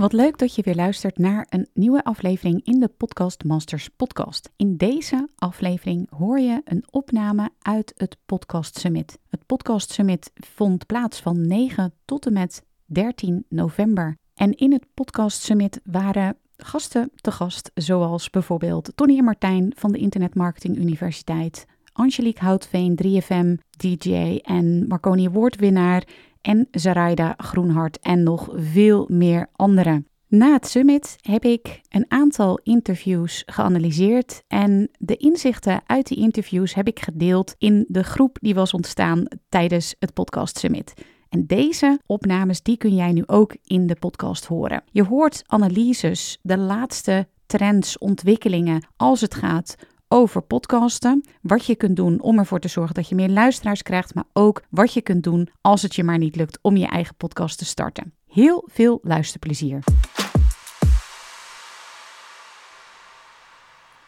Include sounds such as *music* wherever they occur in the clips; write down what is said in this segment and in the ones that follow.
Wat leuk dat je weer luistert naar een nieuwe aflevering in de Podcast Masters podcast. In deze aflevering hoor je een opname uit het Podcast Summit. Het Podcast Summit vond plaats van 9 tot en met 13 november. En in het Podcast Summit waren gasten te gast, zoals bijvoorbeeld Tony en Martijn van de Internet Marketing Universiteit, Angelique Houtveen, 3FM, DJ en Marconi Award-winnaar en Zaraida Groenhart en nog veel meer anderen. Na het summit heb ik een aantal interviews geanalyseerd en de inzichten uit die interviews heb ik gedeeld in de groep die was ontstaan tijdens het podcast summit. En deze opnames die kun jij nu ook in de podcast horen. Je hoort analyses, de laatste trends, ontwikkelingen als het gaat over podcasten. Wat je kunt doen om ervoor te zorgen dat je meer luisteraars krijgt, maar ook wat je kunt doen als het je maar niet lukt om je eigen podcast te starten. Heel veel luisterplezier.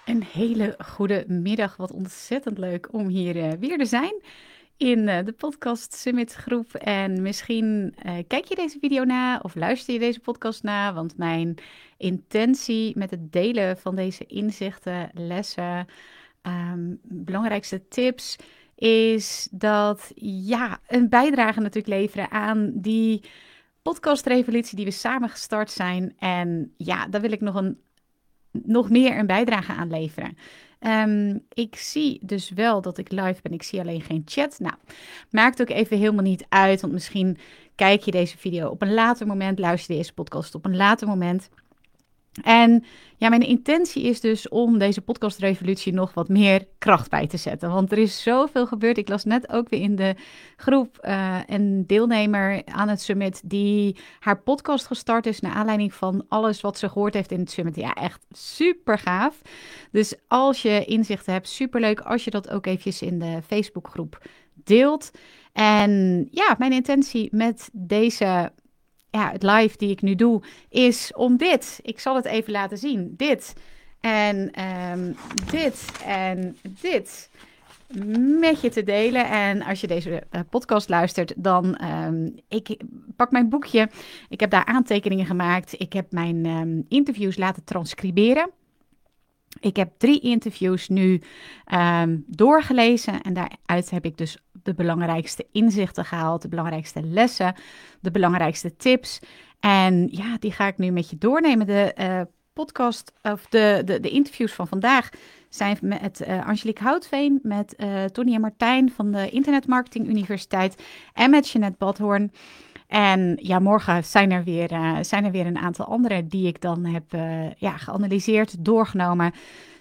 Een hele goede middag. Wat ontzettend leuk om hier uh, weer te zijn in uh, de podcast Summit groep. En misschien uh, kijk je deze video na of luister je deze podcast na. Want mijn intentie met het delen van deze inzichten, lessen, um, belangrijkste tips is dat ja, een bijdrage natuurlijk leveren aan die podcastrevolutie die we samen gestart zijn. En ja, daar wil ik nog, een, nog meer een bijdrage aan leveren. Um, ik zie dus wel dat ik live ben. Ik zie alleen geen chat. Nou, maakt ook even helemaal niet uit. Want misschien kijk je deze video op een later moment. Luister je deze podcast op een later moment. En ja, mijn intentie is dus om deze podcastrevolutie nog wat meer kracht bij te zetten. Want er is zoveel gebeurd. Ik las net ook weer in de groep uh, een deelnemer aan het summit die haar podcast gestart is naar aanleiding van alles wat ze gehoord heeft in het summit. Ja, echt super gaaf. Dus als je inzichten hebt, super leuk als je dat ook eventjes in de Facebookgroep deelt. En ja, mijn intentie met deze ja, het live die ik nu doe, is om dit. Ik zal het even laten zien. Dit en um, dit en dit met je te delen. En als je deze uh, podcast luistert, dan um, ik pak mijn boekje. Ik heb daar aantekeningen gemaakt. Ik heb mijn um, interviews laten transcriberen. Ik heb drie interviews nu doorgelezen en daaruit heb ik dus de belangrijkste inzichten gehaald, de belangrijkste lessen, de belangrijkste tips. En ja, die ga ik nu met je doornemen. De uh, podcast of de, de, de, interviews van vandaag zijn met uh, Angelique Houtveen, met uh, Tony en Martijn van de Internet Marketing Universiteit en met Jeanette Badhoorn. En ja, morgen zijn er weer, zijn er weer een aantal andere die ik dan heb ja, geanalyseerd, doorgenomen.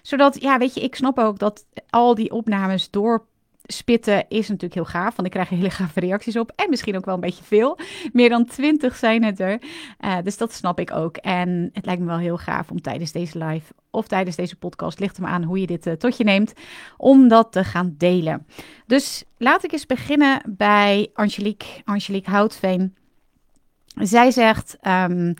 Zodat, ja, weet je, ik snap ook dat al die opnames doorspitten is natuurlijk heel gaaf. Want ik krijg hele gave reacties op. En misschien ook wel een beetje veel. Meer dan twintig zijn het er. Uh, dus dat snap ik ook. En het lijkt me wel heel gaaf om tijdens deze live of tijdens deze podcast, ligt er aan hoe je dit tot je neemt, om dat te gaan delen. Dus laat ik eens beginnen bij Angelique, Angelique Houtveen. Zij zegt, um,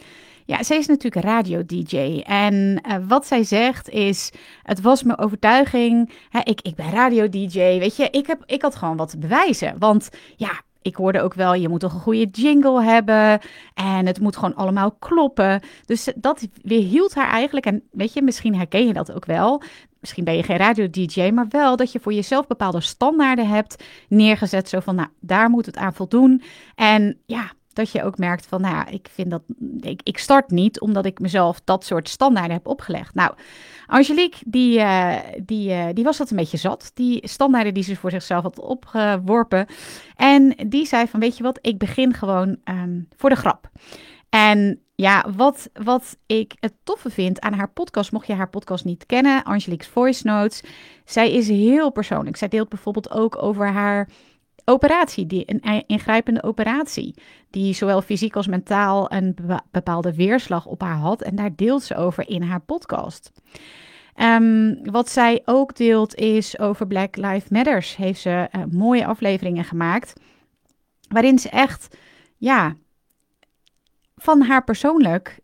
ja, zij is natuurlijk radio-dj. En uh, wat zij zegt is, het was mijn overtuiging, hè, ik, ik ben radio-dj, weet je, ik, heb, ik had gewoon wat te bewijzen. Want ja, ik hoorde ook wel, je moet toch een goede jingle hebben en het moet gewoon allemaal kloppen. Dus dat weerhield haar eigenlijk, en weet je, misschien herken je dat ook wel. Misschien ben je geen radio-dj, maar wel dat je voor jezelf bepaalde standaarden hebt neergezet. Zo van, nou, daar moet het aan voldoen. En ja, dat je ook merkt van, nou ja, ik vind dat, ik, ik start niet omdat ik mezelf dat soort standaarden heb opgelegd. Nou, Angelique, die, uh, die, uh, die was dat een beetje zat, die standaarden die ze voor zichzelf had opgeworpen. En die zei van, weet je wat, ik begin gewoon um, voor de grap. En ja, wat, wat ik het toffe vind aan haar podcast, mocht je haar podcast niet kennen, Angelique's Voice Notes, zij is heel persoonlijk. Zij deelt bijvoorbeeld ook over haar operatie, die, een ingrijpende operatie, die zowel fysiek als mentaal een bepaalde weerslag op haar had. En daar deelt ze over in haar podcast. Um, wat zij ook deelt is over Black Lives Matters. Heeft ze uh, mooie afleveringen gemaakt. Waarin ze echt, ja, van haar persoonlijk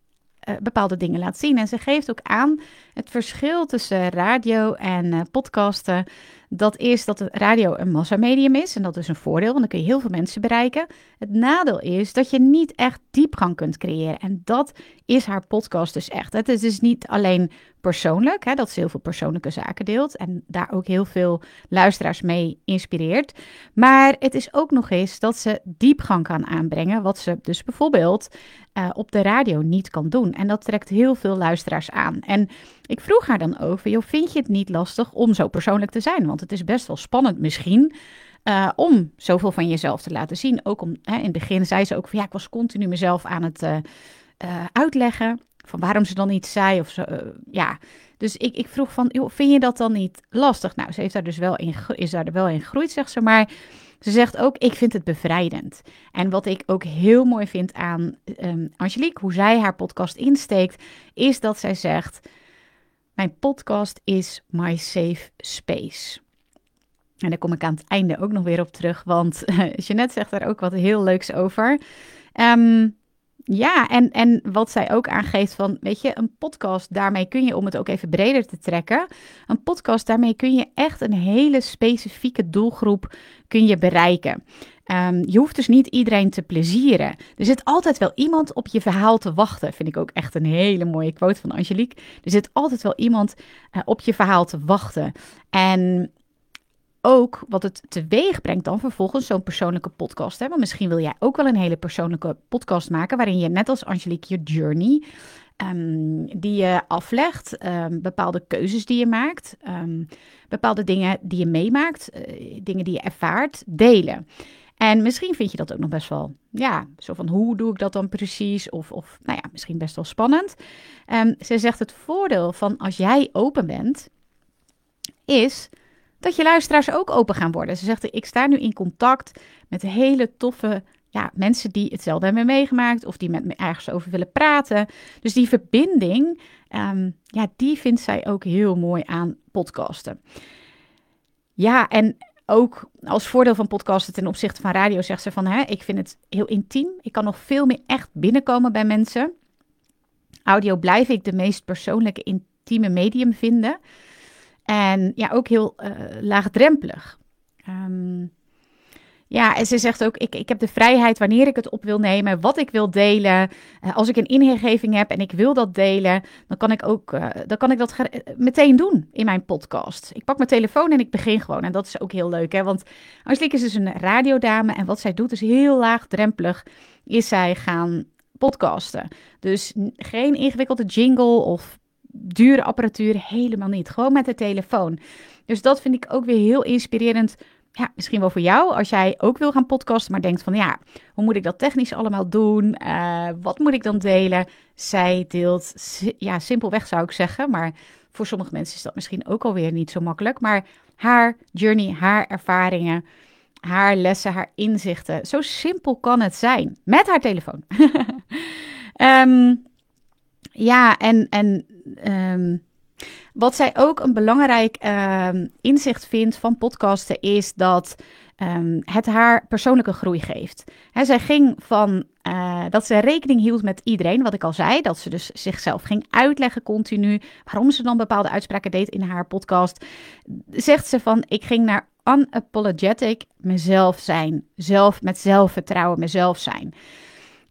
uh, bepaalde dingen laat zien. En ze geeft ook aan het verschil tussen radio en uh, podcasten dat is dat radio een massamedium is en dat is een voordeel, want dan kun je heel veel mensen bereiken. Het nadeel is dat je niet echt diepgang kunt creëren en dat is haar podcast dus echt. Het is dus niet alleen persoonlijk, hè, dat ze heel veel persoonlijke zaken deelt en daar ook heel veel luisteraars mee inspireert. Maar het is ook nog eens dat ze diepgang kan aanbrengen, wat ze dus bijvoorbeeld uh, op de radio niet kan doen. En dat trekt heel veel luisteraars aan. En ik vroeg haar dan over, joh, vind je het niet lastig om zo persoonlijk te zijn? Want het is best wel spannend misschien. Uh, om zoveel van jezelf te laten zien. Ook om, hè, in het begin zei ze ook van ja, ik was continu mezelf aan het uh, uh, uitleggen. Van waarom ze dan iets zei of zo. ja, dus ik, ik vroeg van, joh, vind je dat dan niet lastig? Nou, ze heeft daar dus wel in, is daar wel in gegroeid, zegt ze. Maar ze zegt ook, ik vind het bevrijdend. En wat ik ook heel mooi vind aan um, Angelique, hoe zij haar podcast insteekt, is dat zij zegt, mijn podcast is my safe space. En daar kom ik aan het einde ook nog weer op terug, want *laughs* Jeanette zegt daar ook wat heel leuks over. Um, ja, en, en wat zij ook aangeeft van, weet je, een podcast, daarmee kun je, om het ook even breder te trekken, een podcast, daarmee kun je echt een hele specifieke doelgroep kun je bereiken. Um, je hoeft dus niet iedereen te plezieren. Er zit altijd wel iemand op je verhaal te wachten. Vind ik ook echt een hele mooie quote van Angelique. Er zit altijd wel iemand uh, op je verhaal te wachten. En ook wat het teweeg brengt dan vervolgens zo'n persoonlijke podcast. Hè? Want misschien wil jij ook wel een hele persoonlijke podcast maken, waarin je net als Angelique je journey, um, die je aflegt, um, bepaalde keuzes die je maakt, bepaalde dingen die je meemaakt, uh, dingen die je ervaart, delen. En misschien vind je dat ook nog best wel, ja, zo van hoe doe ik dat dan precies? Of, of nou ja, misschien best wel spannend. ze zegt het voordeel van als jij open bent, is dat je luisteraars ook open gaan worden. Ze zegt, ik sta nu in contact met hele toffe ja, mensen die hetzelfde hebben meegemaakt of die met me ergens over willen praten. Dus die verbinding, um, ja, die vindt zij ook heel mooi aan podcasten. Ja, en ook als voordeel van podcasten ten opzichte van radio zegt ze van, hè, ik vind het heel intiem. Ik kan nog veel meer echt binnenkomen bij mensen. Audio blijf ik de meest persoonlijke, intieme medium vinden. En ja, ook heel uh, laagdrempelig. Um, ja, en ze zegt ook: ik, ik heb de vrijheid wanneer ik het op wil nemen, wat ik wil delen. Uh, als ik een ingeving heb en ik wil dat delen, dan kan ik, ook, uh, dan kan ik dat meteen doen in mijn podcast. Ik pak mijn telefoon en ik begin gewoon. En dat is ook heel leuk, hè? want Angelique is dus een radiodame en wat zij doet is heel laagdrempelig. Is zij gaan podcasten. Dus geen ingewikkelde jingle of dure apparatuur helemaal niet. Gewoon met de telefoon. Dus dat vind ik ook weer heel inspirerend. Ja, misschien wel voor jou als jij ook wil gaan podcasten, maar denkt van ja, hoe moet ik dat technisch allemaal doen? Uh, wat moet ik dan delen? Zij deelt, ja, simpelweg zou ik zeggen, maar voor sommige mensen is dat misschien ook alweer niet zo makkelijk. Maar haar journey, haar ervaringen, haar lessen, haar inzichten. Zo simpel kan het zijn met haar telefoon. um, *laughs* Ja, en, en um, wat zij ook een belangrijk um, inzicht vindt van podcasten is dat um, het haar persoonlijke groei geeft. He, zij ging van uh, dat ze rekening hield met iedereen, wat ik al zei, dat ze dus zichzelf ging uitleggen continu waarom ze dan bepaalde uitspraken deed in haar podcast. Zegt ze van: Ik ging naar unapologetic mezelf zijn, zelf met zelfvertrouwen mezelf zijn.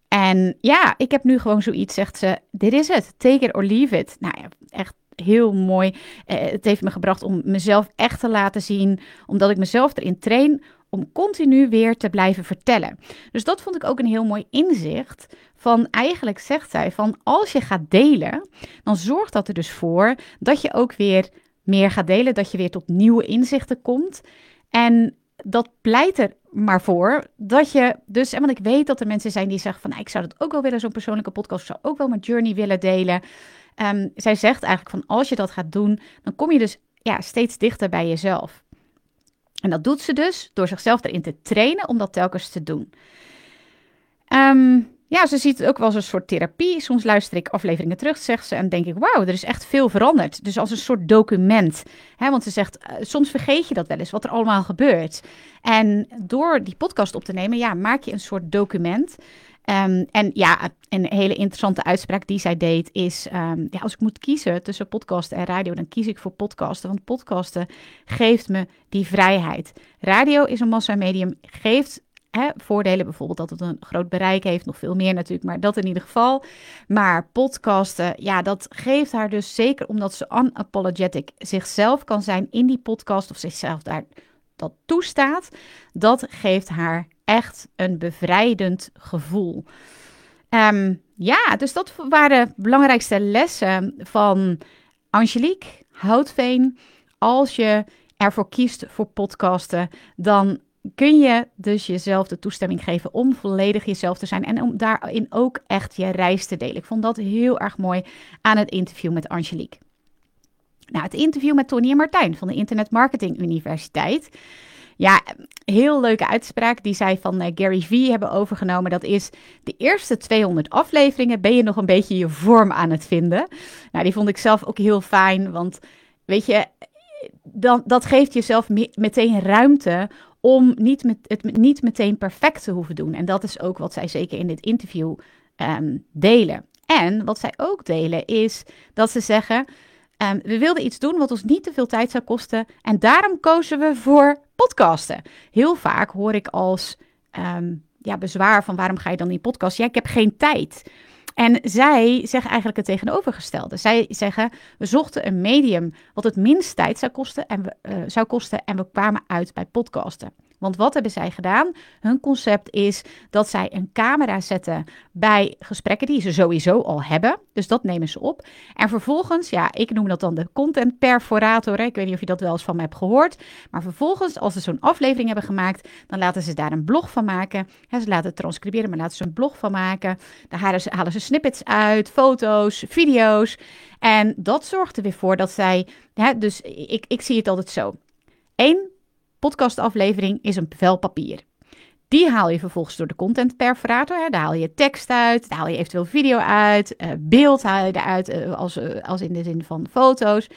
En ja, ik heb nu gewoon zoiets, zegt ze, dit is het, take it or leave it. Nou ja, echt heel mooi. Eh, het heeft me gebracht om mezelf echt te laten zien, omdat ik mezelf erin train om continu weer te blijven vertellen. Dus dat vond ik ook een heel mooi inzicht. Van eigenlijk zegt zij van als je gaat delen, dan zorgt dat er dus voor dat je ook weer meer gaat delen, dat je weer tot nieuwe inzichten komt. En dat pleit er maar voor dat je dus, en want ik weet dat er mensen zijn die zeggen van, nou, ik zou dat ook wel willen, zo'n persoonlijke podcast, ik zou ook wel mijn journey willen delen. Um, zij zegt eigenlijk van, als je dat gaat doen, dan kom je dus ja, steeds dichter bij jezelf. En dat doet ze dus door zichzelf erin te trainen om dat telkens te doen. Ehm, ja, ze ziet het ook wel als een soort therapie. Soms luister ik afleveringen terug, zegt ze, en denk ik, wauw, er is echt veel veranderd. Dus als een soort document. Hè, want ze zegt, uh, soms vergeet je dat wel eens, wat er allemaal gebeurt. En door die podcast op te nemen, ja, maak je een soort document. Um, en ja, een hele interessante uitspraak die zij deed is: um, ja, als ik moet kiezen tussen podcasten en radio, dan kies ik voor podcasten. Want podcasten geeft me die vrijheid. Radio is een massamedium, geeft voordelen, bijvoorbeeld dat het een groot bereik heeft, nog veel meer natuurlijk, maar dat in ieder geval. Maar podcasten, ja, dat geeft haar dus zeker omdat ze unapologetic zichzelf kan zijn in die podcast of zichzelf daar dat toestaat, dat geeft haar echt een bevrijdend gevoel. Um, ja, dus dat waren de belangrijkste lessen van Angelique Houtveen. Als je ervoor kiest voor podcasten, dan kun je dus jezelf de toestemming geven om volledig jezelf te zijn en om daarin ook echt je reis te delen. Ik vond dat heel erg mooi aan het interview met Angelique. Nou, het interview met Tony en Martijn van de Internet Marketing Universiteit. Ja, heel leuke uitspraak die zij van uh, Gary Vee hebben overgenomen. Dat is de eerste 200 afleveringen ben je nog een beetje je vorm aan het vinden. Nou, die vond ik zelf ook heel fijn, want weet je, dan, dat geeft jezelf me meteen ruimte om niet met, het niet meteen perfect te hoeven doen. En dat is ook wat zij zeker in dit interview um, delen. En wat zij ook delen is dat ze zeggen: um, we wilden iets doen wat ons niet te veel tijd zou kosten. En daarom kozen we voor podcasten. Heel vaak hoor ik als um, ja, bezwaar van waarom ga je dan in podcast? Ja, ik heb geen tijd. En zij zeggen eigenlijk het tegenovergestelde. Zij zeggen, we zochten een medium wat het minst tijd zou kosten en we, uh, zou kosten en we kwamen uit bij podcasten. Want wat hebben zij gedaan? Hun concept is dat zij een camera zetten bij gesprekken die ze sowieso al hebben. Dus dat nemen ze op. En vervolgens, ja, ik noem dat dan de content perforator. Ik weet niet of je dat wel eens van me hebt gehoord. Maar vervolgens, als ze zo'n aflevering hebben gemaakt, dan laten ze daar een blog van maken. ze laten transcriberen, maar laten ze een blog van maken. Ze, halen ze snippets uit, foto's, video's. En dat zorgt er weer voor dat zij, hè, dus ik, ik zie het altijd zo. Eén podcastaflevering is een vel papier. Die haal je vervolgens door de content perforator. Daar haal je tekst uit, daar haal je eventueel video uit, uh, beeld haal je eruit, uh, als, uh, als in de zin van foto's.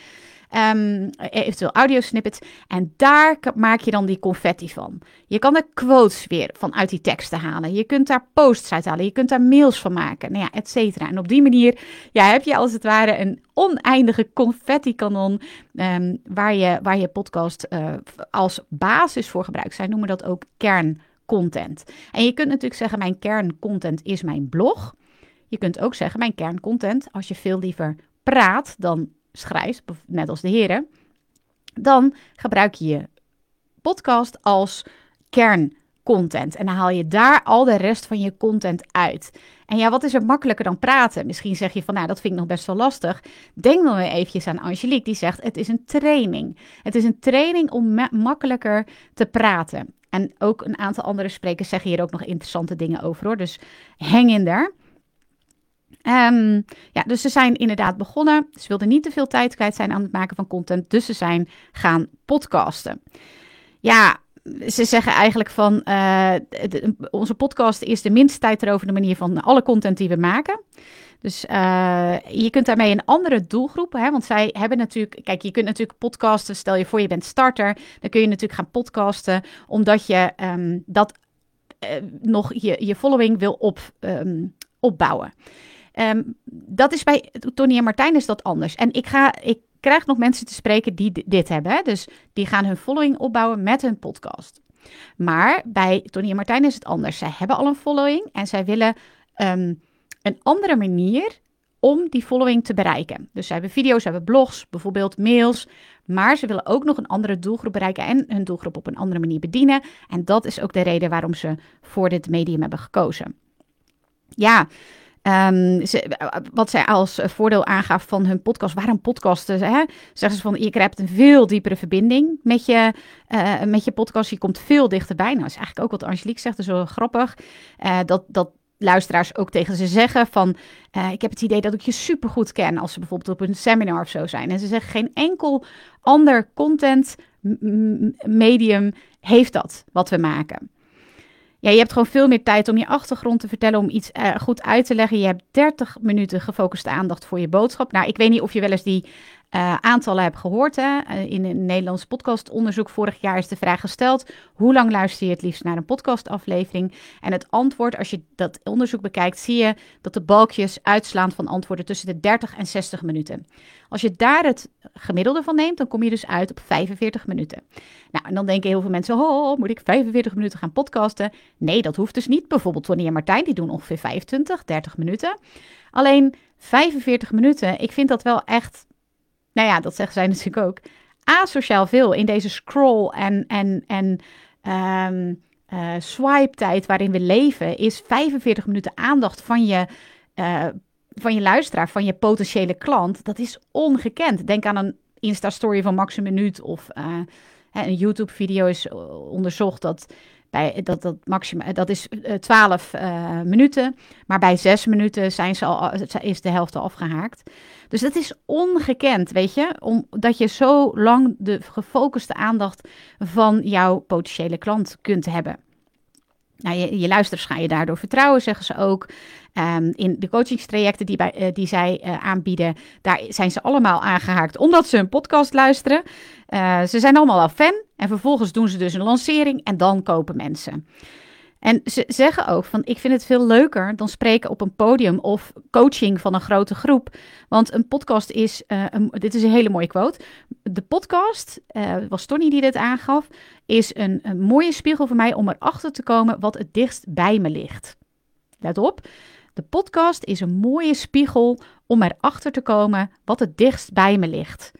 Um, eventueel audiosnippets. En daar maak je dan die confetti van. Je kan er quotes weer vanuit die teksten halen. Je kunt daar posts uit halen. Je kunt daar mails van maken. Nou ja, et cetera. En op die manier heb je als het ware een oneindige confetti-kanon. Um, waar, je, waar je podcast uh, als basis voor gebruikt. Zij noemen dat ook kerncontent. En je kunt natuurlijk zeggen: mijn kerncontent is mijn blog. Je kunt ook zeggen: mijn kerncontent, als je veel liever praat dan schrijft, net als de heren, dan gebruik je je podcast als kerncontent. En dan haal je daar al de rest van je content uit. En ja, wat is er makkelijker dan praten? Misschien zeg je van, nou, dat vind ik nog best wel lastig. Denk dan weer eventjes aan Angelique, die zegt, het is een training. Het is een training om makkelijker te praten. En ook een aantal andere sprekers zeggen hier ook nog interessante dingen over, hoor. Dus hang in daar. Um, ja, dus ze zijn inderdaad begonnen. Ze wilden niet te veel tijd kwijt zijn aan het maken van content. Dus ze zijn gaan podcasten. Ja, ze zeggen eigenlijk van de, onze podcast is de minste tijd erover de manier van alle content die we maken. Dus uh, je kunt daarmee een andere doelgroep, hè, want zij hebben natuurlijk, kijk, je kunt natuurlijk podcasten. Stel je voor je bent starter, dan kun je natuurlijk gaan podcasten, omdat je um, dat uh, nog je, je following wil op, um, opbouwen. Um, dat is bij Tony en Martijn is dat anders. En ik, ga, ik krijg nog mensen te spreken die dit hebben. Hè? Dus die gaan hun following opbouwen met hun podcast. Maar bij Tony en Martijn is het anders. Zij hebben al een following en zij willen um, een andere manier om die following te bereiken. Dus zij hebben video's, ze hebben blogs, bijvoorbeeld mails. Maar ze willen ook nog een andere doelgroep bereiken en hun doelgroep op een andere manier bedienen. En dat is ook de reden waarom ze voor dit medium hebben gekozen. Ja, Um, ze, wat zij als voordeel aangaf van hun podcast, waarom podcasten? Hè? Zeggen ze van, je krijgt een veel diepere verbinding met je, uh, met je podcast. Je komt veel dichterbij. Nou, dat is eigenlijk ook wat Angelique zegt, is wel grappig. Dat, dat luisteraars ook tegen ze zeggen van... Ik heb het idee dat ik je supergoed ken als ze bijvoorbeeld op een seminar of zo zijn. En ze zeggen geen enkel ander content medium heeft dat, wat we maken. Ja, je hebt gewoon veel meer tijd om je achtergrond te vertellen, om iets uh, goed uit te leggen. Je hebt 30 minuten gefocuste aandacht voor je boodschap. Nou, ik weet niet of je wel eens die uh, aantallen hebt gehoord. Hè? Uh, in een Nederlands podcastonderzoek vorig jaar is de vraag gesteld: hoe lang luister je het liefst naar een podcastaflevering? En het antwoord, als je dat onderzoek bekijkt, zie je dat de balkjes uitslaan van antwoorden tussen de 30 en 60 minuten. Als je daar het gemiddelde van neemt, dan kom je dus uit op 45 minuten. Nou, en dan denken heel veel mensen: oh, moet ik 45 minuten gaan podcasten? Nee, dat hoeft dus niet. Bijvoorbeeld Tony en Martijn, die doen ongeveer 25, 30 minuten. Alleen 45 minuten, ik vind dat wel echt nou ja, dat zeggen zij natuurlijk ook, asociaal veel in deze scroll en, en, en um, uh, swipe-tijd waarin we leven, is 45 minuten aandacht van je, uh, van je luisteraar, van je potentiële klant. Dat is ongekend. Denk aan een Insta-story van max een minuut of uh, een YouTube-video is onderzocht dat bij, dat, dat, maxima, dat is 12 uh, uh, minuten. Maar bij 6 minuten zijn ze al, is de helft al afgehaakt. Dus dat is ongekend, weet je. Omdat je zo lang de gefocuste aandacht van jouw potentiële klant kunt hebben. Nou, je, je luisteraars ga je daardoor vertrouwen, zeggen ze ook. Um, in de coachingstrajecten die, bij, uh, die zij uh, aanbieden, daar zijn ze allemaal aangehaakt omdat ze een podcast luisteren. Uh, ze zijn allemaal al fan en vervolgens doen ze dus een lancering en dan kopen mensen. En ze zeggen ook van ik vind het veel leuker dan spreken op een podium of coaching van een grote groep. Want een podcast is, uh, een, dit is een hele mooie quote. De podcast, uh, was Tony die dit aangaf, is een, een mooie spiegel voor mij om erachter te komen wat het dichtst bij me ligt. Let op, de podcast is een mooie spiegel om erachter te komen wat het dichtst bij me ligt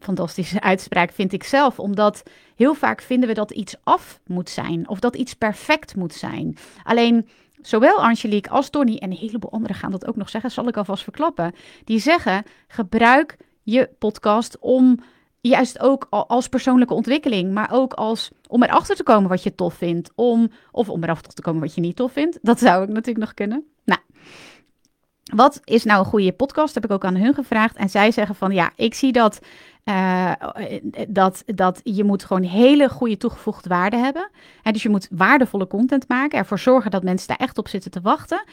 fantastische uitspraak vind ik zelf, omdat heel vaak vinden we dat iets af moet zijn of dat iets perfect moet zijn. Alleen zowel Angelique als Tony en een heleboel anderen gaan dat ook nog zeggen, zal ik alvast verklappen. Die zeggen: gebruik je podcast om juist ook als persoonlijke ontwikkeling, maar ook als om erachter te komen wat je tof vindt, om of om erachter te komen wat je niet tof vindt. Dat zou ik natuurlijk nog kunnen. Nou, wat is nou een goede podcast? Heb ik ook aan hun gevraagd. En zij zeggen van ja, ik zie dat uh, dat, dat je moet gewoon hele goede toegevoegde waarde hebben. En dus je moet waardevolle content maken. Ervoor zorgen dat mensen daar echt op zitten te wachten.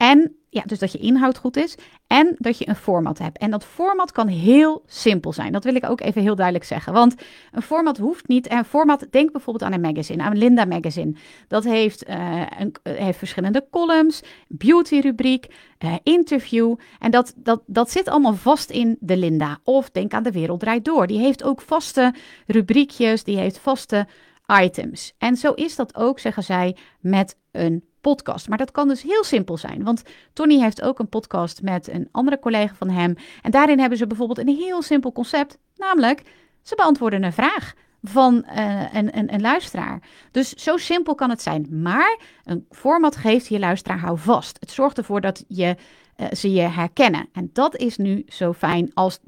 En ja, dus dat je inhoud goed is. En dat je een format hebt. En dat format kan heel simpel zijn. Dat wil ik ook even heel duidelijk zeggen. Want een format hoeft niet. Een format, denk bijvoorbeeld aan een magazine, aan Linda Magazine. Dat heeft, uh, een, heeft verschillende columns, beauty-rubriek, uh, interview. En dat, dat, dat zit allemaal vast in de Linda. Of denk aan de Wereld Draait Door. Die heeft ook vaste rubriekjes, die heeft vaste items. En zo is dat ook, zeggen zij, met een podcast. Maar dat kan dus heel simpel zijn. Want Tony heeft ook een podcast met een andere collega van hem. En daarin hebben ze bijvoorbeeld een heel simpel concept. Namelijk, ze beantwoorden een vraag van uh, een, een, een, luisteraar. Dus zo simpel kan het zijn. Maar een format geeft je luisteraar hou vast. Het zorgt ervoor dat je, uh, ze je herkennen. En dat is nu zo fijn als.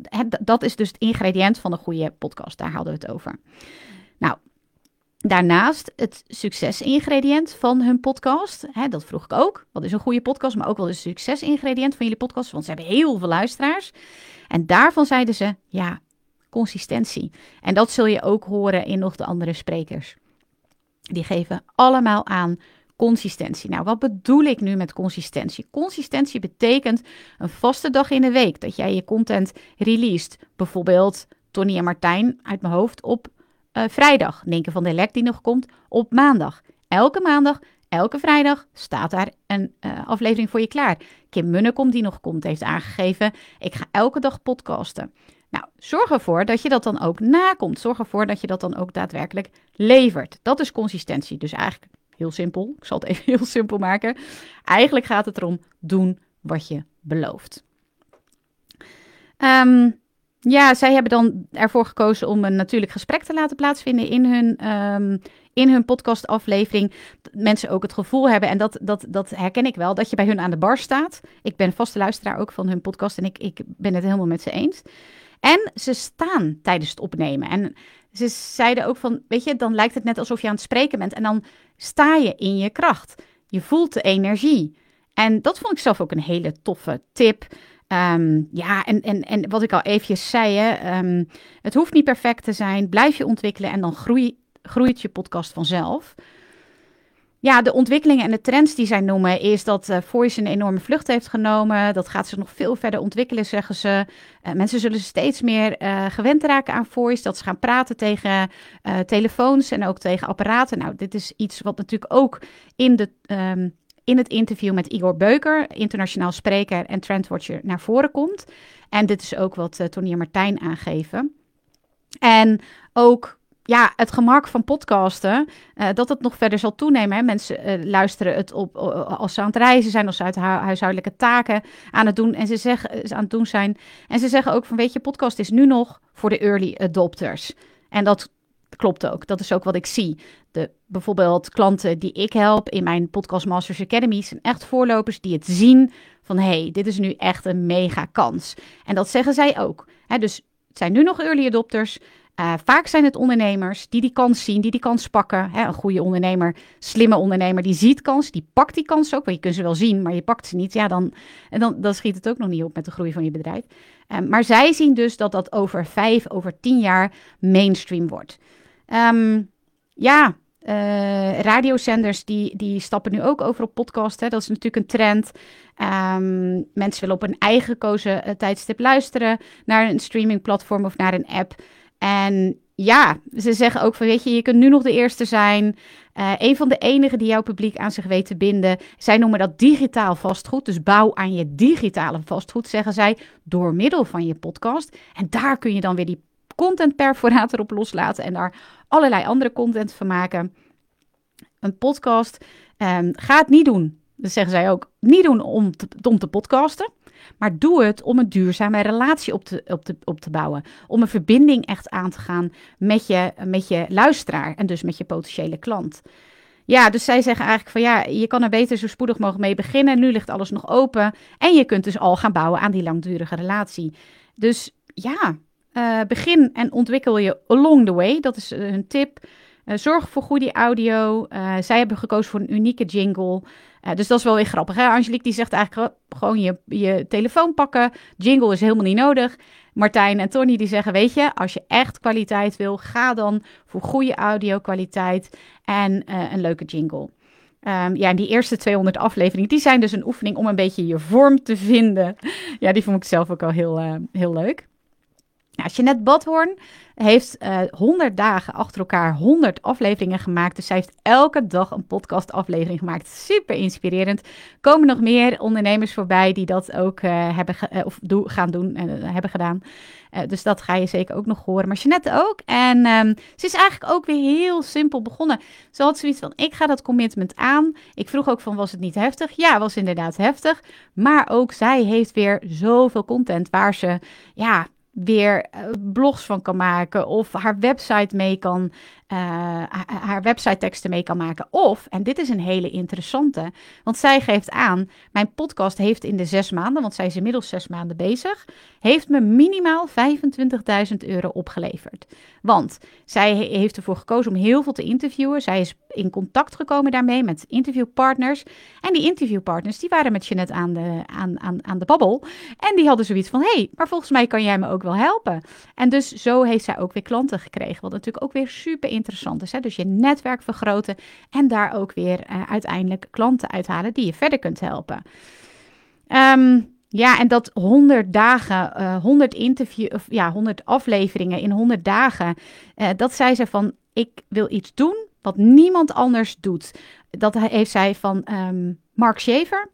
dat is dus het ingrediënt van een goede podcast. Daar hadden we het over. Nou, Daarnaast het succesingrediënt van hun podcast. Hè, dat vroeg ik ook. Wat is een goede podcast? Maar ook wel een succesingrediënt van jullie podcast. Want ze hebben heel veel luisteraars. En daarvan zeiden ze, ja, consistentie. En dat zul je ook horen in nog de andere sprekers. Die geven allemaal aan consistentie. Nou, wat bedoel ik nu met consistentie? Consistentie betekent een vaste dag in de week dat jij je content released. Bijvoorbeeld Tony en Martijn uit mijn hoofd op uh, vrijdag. Denke van de lek die nog komt op maandag. Elke maandag, elke vrijdag staat daar een uh, aflevering voor je klaar. Kim Munnekom die nog komt heeft aangegeven, ik ga elke dag podcasten. Nou, zorg ervoor dat je dat dan ook nakomt. Zorg ervoor dat je dat dan ook daadwerkelijk levert. Dat is consistentie. Dus eigenlijk heel simpel. Ik zal het even *laughs* heel simpel maken. Eigenlijk gaat het erom doen wat je belooft. Um, ja, zij hebben dan ervoor gekozen om een natuurlijk gesprek te laten plaatsvinden in hun, um, in hun podcastaflevering. Mensen ook het gevoel hebben, en dat, dat, dat herken ik wel, dat je bij hun aan de bar staat. Ik ben vaste luisteraar ook van hun podcast en ik, ik ben het helemaal met ze eens. En ze staan tijdens het opnemen. En ze zeiden ook van, weet je, dan lijkt het net alsof je aan het spreken bent. En dan sta je in je kracht. Je voelt de energie. En dat vond ik zelf ook een hele toffe tip. Ehm, ja, en, en, en wat ik al eventjes zei, hè, ehm, het hoeft niet perfect te zijn. Blijf je ontwikkelen en dan groei, groeit je podcast vanzelf. Ja, de ontwikkelingen en de trends die zij noemen, is dat uh, Voice een enorme vlucht heeft genomen. Dat gaat zich nog veel verder ontwikkelen, zeggen ze. Uh, mensen zullen steeds meer uh, gewend raken aan Voice. Dat ze gaan praten tegen telefoons en ook tegen apparaten. Nou, dit is iets wat natuurlijk ook in, de, um, in het interview met Igor Beuker, internationaal spreker en trendwatcher, naar voren komt. En dit is ook wat en Martijn aangeven. En ook ja, het gemak van podcasten, uh, dat het nog verder zal toenemen. Mensen uh, luisteren het op als ze aan het reizen zijn, als ze uit hu huishoudelijke taken aan het doen en ze zeggen aan het doen zijn. En ze zeggen ook van, weet je, podcast is nu nog voor de early adopters. En dat klopt ook. Dat is ook wat ik zie. De bijvoorbeeld klanten die ik help in mijn Podcast Masters Academy zijn echt voorlopers die het zien van, hey, dit is nu echt een mega kans. En dat zeggen zij ook. Dus het zijn nu nog early adopters. Uh, vaak zijn het ondernemers die die kans zien, die die kans pakken. Een goede ondernemer, slimme ondernemer, die ziet kans, die pakt die kans ook. Want je kunt ze wel zien, maar je pakt ze niet. Ja, dan, en dan, dan schiet het ook nog niet op met de groei van je bedrijf. Uh, maar zij zien dus dat dat over vijf, over tien jaar mainstream wordt. Um, ja, uh, radiozenders die, die stappen nu ook over op podcast. Hè. Dat is natuurlijk een trend. Um, mensen willen op een eigen gekozen tijdstip luisteren naar een streamingplatform of naar een app. En ja, ze zeggen ook van, weet je, je kunt nu nog de eerste zijn. Uh, een van de enigen die jouw publiek aan zich weet te binden. Zij noemen dat digitaal vastgoed. Dus bouw aan je digitale vastgoed, zeggen zij, door middel van je podcast. En daar kun je dan weer die content perforator op loslaten en daar allerlei andere content van maken. Een podcast um, ga het niet doen. Dat zeggen zij ook. Niet doen om te, te podcasten. Maar doe het om een duurzame relatie op te, op, te, op te bouwen. Om een verbinding echt aan te gaan met je, met je luisteraar en dus met je potentiële klant. Ja, dus zij zeggen eigenlijk van ja, je kan er beter zo spoedig mogelijk mee beginnen. Nu ligt alles nog open. En je kunt dus al gaan bouwen aan die langdurige relatie. Dus ja, uh, begin en ontwikkel je along the way. Dat is een tip. Uh, zorg voor goede audio. Zij hebben gekozen voor een unieke jingle. Dus dat is wel weer grappig. Hè? Angelique die zegt eigenlijk gewoon je, je telefoon pakken. Jingle is helemaal niet nodig. Martijn en Tony die zeggen, weet je, als je echt kwaliteit wil, ga dan voor goede audio kwaliteit en een leuke jingle. Um, ja, en die eerste 200 afleveringen, die zijn dus een oefening om een beetje je vorm te vinden. *laughs* Ja, die vond ik zelf ook al heel, heel leuk. Nou, Jeanette Badhoorn heeft uh, eh, 100 dagen achter elkaar 100 afleveringen gemaakt. Dus zij heeft elke dag een podcastaflevering gemaakt. Super inspirerend. Komen nog meer ondernemers voorbij die dat ook uh, hebben uh, of gaan doen en hebben gedaan. dus dat ga je zeker ook nog horen. Maar Jeanette ook. En um, ze is eigenlijk ook weer heel simpel begonnen. Ze had zoiets van: ik ga dat commitment aan. Ik vroeg ook van: was het niet heftig? Ja, was inderdaad heftig. Maar ook zij heeft weer zoveel content waar ze ja weer uh, blogs van kan maken of haar website mee kan uh, haar website teksten mee kan maken. Of, en dit is een hele interessante, want zij geeft aan, mijn podcast heeft in de zes maanden, want zij is inmiddels zes maanden bezig, heeft me minimaal 25.000 euro opgeleverd. Want zij heeft ervoor gekozen om heel veel te interviewen. Zij is in contact gekomen daarmee met interviewpartners. En die interviewpartners, die waren met Jeanette aan de, aan, aan, aan de babbel. En die hadden zoiets van, hé, hey, maar volgens mij kan jij me ook wel helpen. En dus zo heeft zij ook weer klanten gekregen, wat natuurlijk ook weer super interessant interessant is. Hè? Dus je netwerk vergroten en daar ook weer uh, uiteindelijk klanten uithalen die je verder kunt helpen. Um, ja, en dat 100 dagen, uh, 100 interview, of ja, 100 afleveringen in 100 dagen. Uh, dat zei ze van: ik wil iets doen wat niemand anders doet. Dat heeft zij van um, Mark Shaver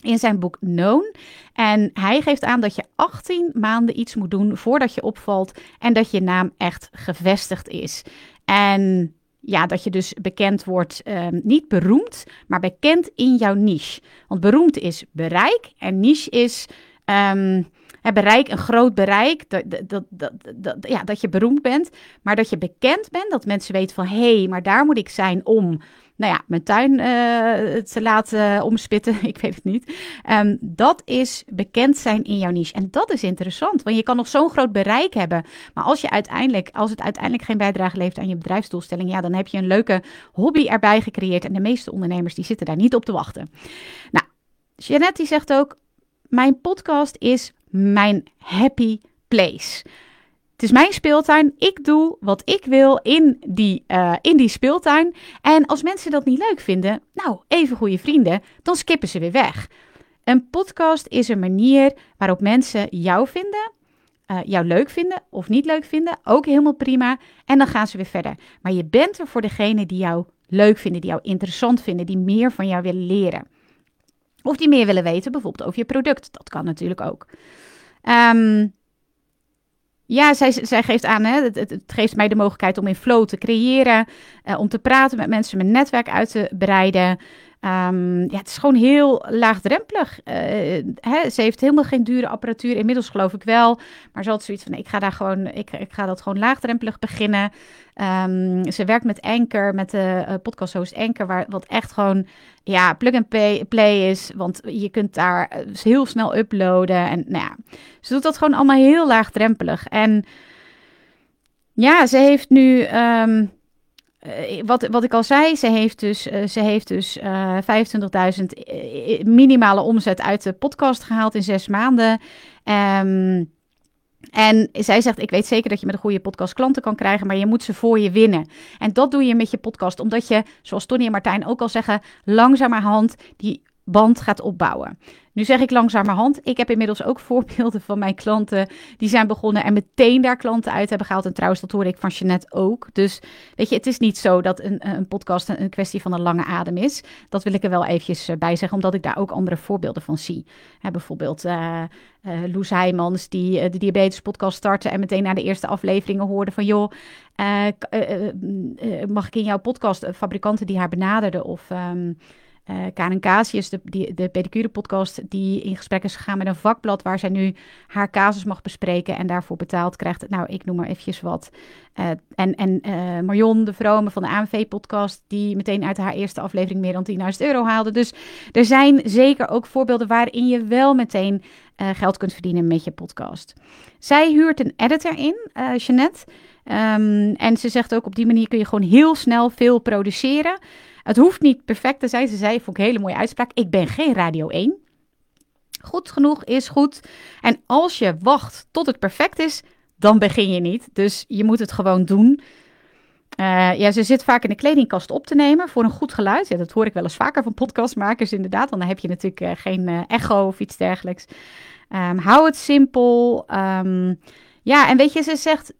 in zijn boek Known. En hij geeft aan dat je 18 maanden iets moet doen voordat je opvalt en dat je naam echt gevestigd is. En ja, dat je dus bekend wordt, um, niet beroemd, maar bekend in jouw niche. Want beroemd is bereik en niche is um, bereik, een groot bereik, dat, dat, dat, dat, ja, dat je beroemd bent, maar dat je bekend bent, dat mensen weten van hé, hey, maar daar moet ik zijn om nou ja, mijn tuin uh, te laten omspitten. *laughs* Ik weet het niet. Um, dat is bekend zijn in jouw niche. En dat is interessant, want je kan nog zo'n groot bereik hebben. Maar als, je uiteindelijk, als het uiteindelijk geen bijdrage levert aan je bedrijfsdoelstelling, ja, dan heb je een leuke hobby erbij gecreëerd. En de meeste ondernemers die zitten daar niet op te wachten. Nou, Jeannette die zegt ook, mijn podcast is mijn happy place. Het is mijn speeltuin. Ik doe wat ik wil in die, uh, in die speeltuin. En als mensen dat niet leuk vinden, nou, even goede vrienden, dan skippen ze weer weg. Een podcast is een manier waarop mensen jou vinden, uh, jou leuk vinden of niet leuk vinden. Ook helemaal prima. En dan gaan ze weer verder. Maar je bent er voor degene die jou leuk vinden, die jou interessant vinden, die meer van jou willen leren. Of die meer willen weten, bijvoorbeeld over je product. Dat kan natuurlijk ook. Um, ja, zij, zij geeft aan, hè, het, het, geeft mij de mogelijkheid om in flow te creëren, uh, om te praten met mensen, mijn netwerk uit te breiden. Um, ja, het is gewoon heel laagdrempelig. Uh, hè, ze heeft helemaal geen dure apparatuur, inmiddels geloof ik wel. Maar ze had zoiets van, ik ga, daar gewoon, ik, ik ga dat gewoon laagdrempelig beginnen. Um, ze werkt met Anchor, met de uh, podcast host Anchor, waar, wat echt gewoon ja, plug and play, is. Want je kunt daar eh, heel snel uploaden. En nou ja, ze doet dat gewoon allemaal heel laagdrempelig. En ja, ze heeft nu... Um, wat, wat ik al zei, ze heeft dus, uh, ze heeft dus uh, 25.000 minimale omzet uit de podcast gehaald in zes maanden. Um, en zij zegt: Ik weet zeker dat je met een goede podcast klanten kan krijgen, maar je moet ze voor je winnen. En dat doe je met je podcast, omdat je, zoals Tony en Martijn ook al zeggen, langzamerhand die band gaat opbouwen. Nu zeg ik langzamerhand. Ik heb inmiddels ook *laughs* voorbeelden van mijn klanten die zijn begonnen en meteen daar klanten uit hebben gehaald. En trouwens, dat hoor ik van Jeanette ook. Dus weet je, het is niet zo dat een, een podcast een, kwestie van een lange adem is. Dat wil ik er wel eventjes eh, bij zeggen, omdat ik daar ook andere voorbeelden van zie. Bijvoorbeeld uh, Loes Heijmans, die de Diabetes podcast startte en meteen na de eerste afleveringen hoorde van... joh, mag ik in jouw podcast fabrikanten die haar benaderden of... Um, uh, Karen Casius, de, de pedicure-podcast, die in gesprek is gegaan met een vakblad waar zij nu haar casus mag bespreken en daarvoor betaald krijgt. Nou, ik noem maar eventjes wat. Uh, en en uh, Marion de Vrome van de AMV-podcast, die meteen uit haar eerste aflevering meer dan 10.000 euro haalde. Dus er zijn zeker ook voorbeelden waarin je wel meteen geld kunt verdienen met je podcast. Zij huurt een editor in, Jeannette. Um, en ze zegt ook op die manier kun je gewoon heel snel veel produceren. Het hoeft niet perfect te zijn. Ze zei, vond ik een hele mooie uitspraak. Ik ben geen Radio 1. Goed genoeg is goed. En als je wacht tot het perfect is, dan begin je niet. Dus je moet het gewoon doen. Uh, ja, ze zit vaak in de kledingkast op te nemen voor een goed geluid. Ja, dat hoor ik wel eens vaker van podcastmakers inderdaad. Want dan heb je natuurlijk uh, geen uh, echo of iets dergelijks. Um, hou het simpel. Um, ja, en weet je, ze zegt,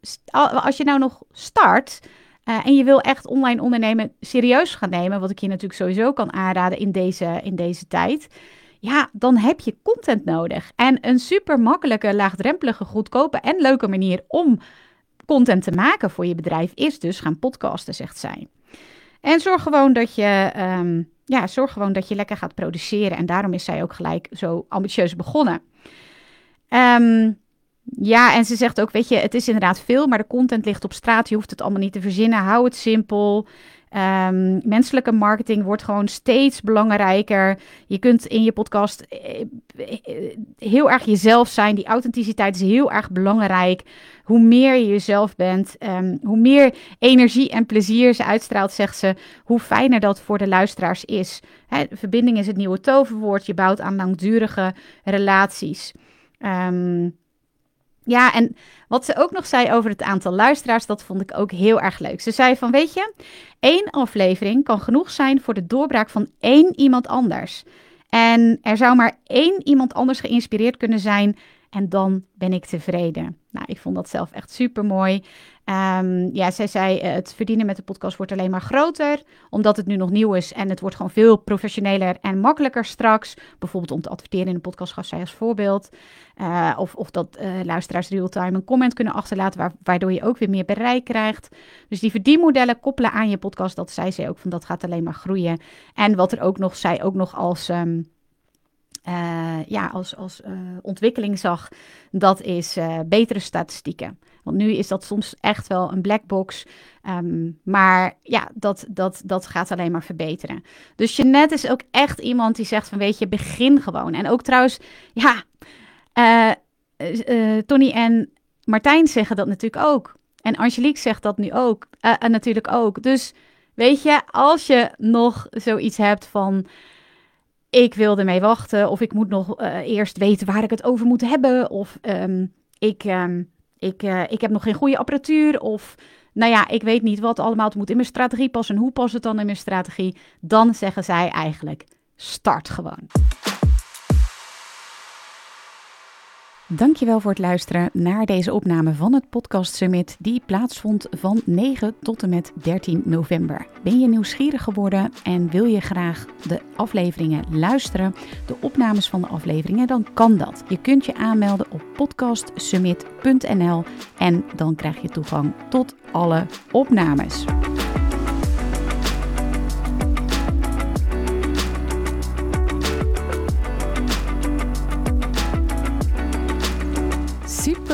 als je nou nog start, uh, en je wil echt online ondernemen serieus gaan nemen, wat ik je natuurlijk sowieso kan aanraden in deze, in deze tijd. Ja, dan heb je content nodig. En een super makkelijke, laagdrempelige, goedkope en leuke manier om content te maken voor je bedrijf is dus gaan podcasten, zegt zij. En zorg gewoon dat je, um, ja, zorg gewoon dat je lekker gaat produceren. En daarom is zij ook gelijk zo ambitieus begonnen. Um, ja, en ze zegt ook, weet je, het is inderdaad veel, maar de content ligt op straat. Je hoeft het allemaal niet te verzinnen. Hou het simpel. Um, menselijke marketing wordt gewoon steeds belangrijker. Je kunt in je podcast eh, eh, heel erg jezelf zijn. Die authenticiteit is heel erg belangrijk. Hoe meer je jezelf bent, um, hoe meer energie en plezier ze uitstraalt, zegt ze, hoe fijner dat voor de luisteraars is. Verbinding is het nieuwe toverwoord. Je bouwt aan langdurige relaties. Um, ja, en wat ze ook nog zei over het aantal luisteraars, dat vond ik ook heel erg leuk. Ze zei van, weet je, één aflevering kan genoeg zijn voor de doorbraak van één iemand anders. En er zou maar één iemand anders geïnspireerd kunnen zijn en dan ben ik tevreden. Nou, ik vond dat zelf echt super mooi. Um, ja, zij zei, uh, het verdienen met de podcast wordt alleen maar groter, omdat het nu nog nieuw is en het wordt gewoon veel professioneler en makkelijker straks. Bijvoorbeeld om te adverteren in een podcast, gaf zij als voorbeeld. Uh, of, of dat uh, luisteraars real-time een comment kunnen achterlaten, waar, waardoor je ook weer meer bereik krijgt. Dus die verdienmodellen koppelen aan je podcast, dat zei ze ook, van dat gaat alleen maar groeien. En wat er ook nog, zij ook nog als... Uh, ja, als, als ontwikkeling zag, dat is betere statistieken. Nu is dat soms echt wel een black box. Um, maar ja, dat, dat, dat gaat alleen maar verbeteren. Dus Jeannette is ook echt iemand die zegt van weet je, begin gewoon. En ook trouwens, ja, Tony en Martijn zeggen dat natuurlijk ook. En Angelique zegt dat nu ook. en natuurlijk ook. Dus weet je, als je nog zoiets hebt van ik wil ermee wachten of ik moet nog eh, eerst weten waar ik het over moet hebben of ehm, ik, ehm, ik, uh, ik heb nog geen goede apparatuur of nou ja, ik weet niet wat allemaal. Het moet in mijn strategie passen. En hoe past het dan in mijn strategie, dan zeggen zij eigenlijk start gewoon. Dankjewel voor het luisteren naar deze opname van het Podcast Summit die plaatsvond van 9 tot en met 13 november. Ben je nieuwsgierig geworden en wil je graag de afleveringen luisteren, de opnames van de afleveringen, dan kan dat. Je kunt je aanmelden op podcastsummit.nl en dan krijg je toegang tot alle opnames.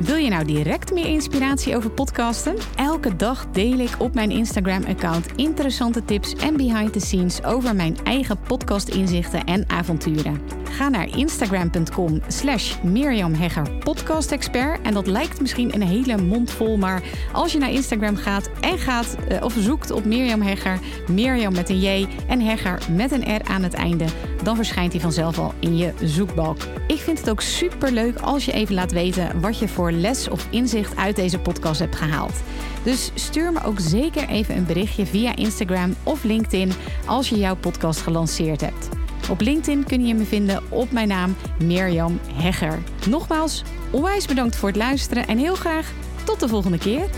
Wil je nou direct meer inspiratie over podcasten? Elke dag deel ik op mijn Instagram-account interessante tips en behind the scenes over mijn eigen podcast-inzichten en avonturen. Ga naar instagram.com slash Mirjam Hegger podcastexpert. En dat lijkt misschien een hele mond vol, maar als je naar Instagram gaat en gaat uh, of zoekt op Mirjam Hegger, Mirjam met een J en Hegger met een R aan het einde, dan verschijnt hij vanzelf al in je zoekbalk. Ik vind het ook super leuk als je even laat weten wat je voor les of inzicht uit deze podcast hebt gehaald. Dus stuur me ook zeker even een berichtje via Instagram of LinkedIn als je jouw podcast gelanceerd hebt. Op LinkedIn kun je me vinden op mijn naam Mirjam Hegger. Nogmaals, onwijs bedankt voor het luisteren en heel graag tot de volgende keer.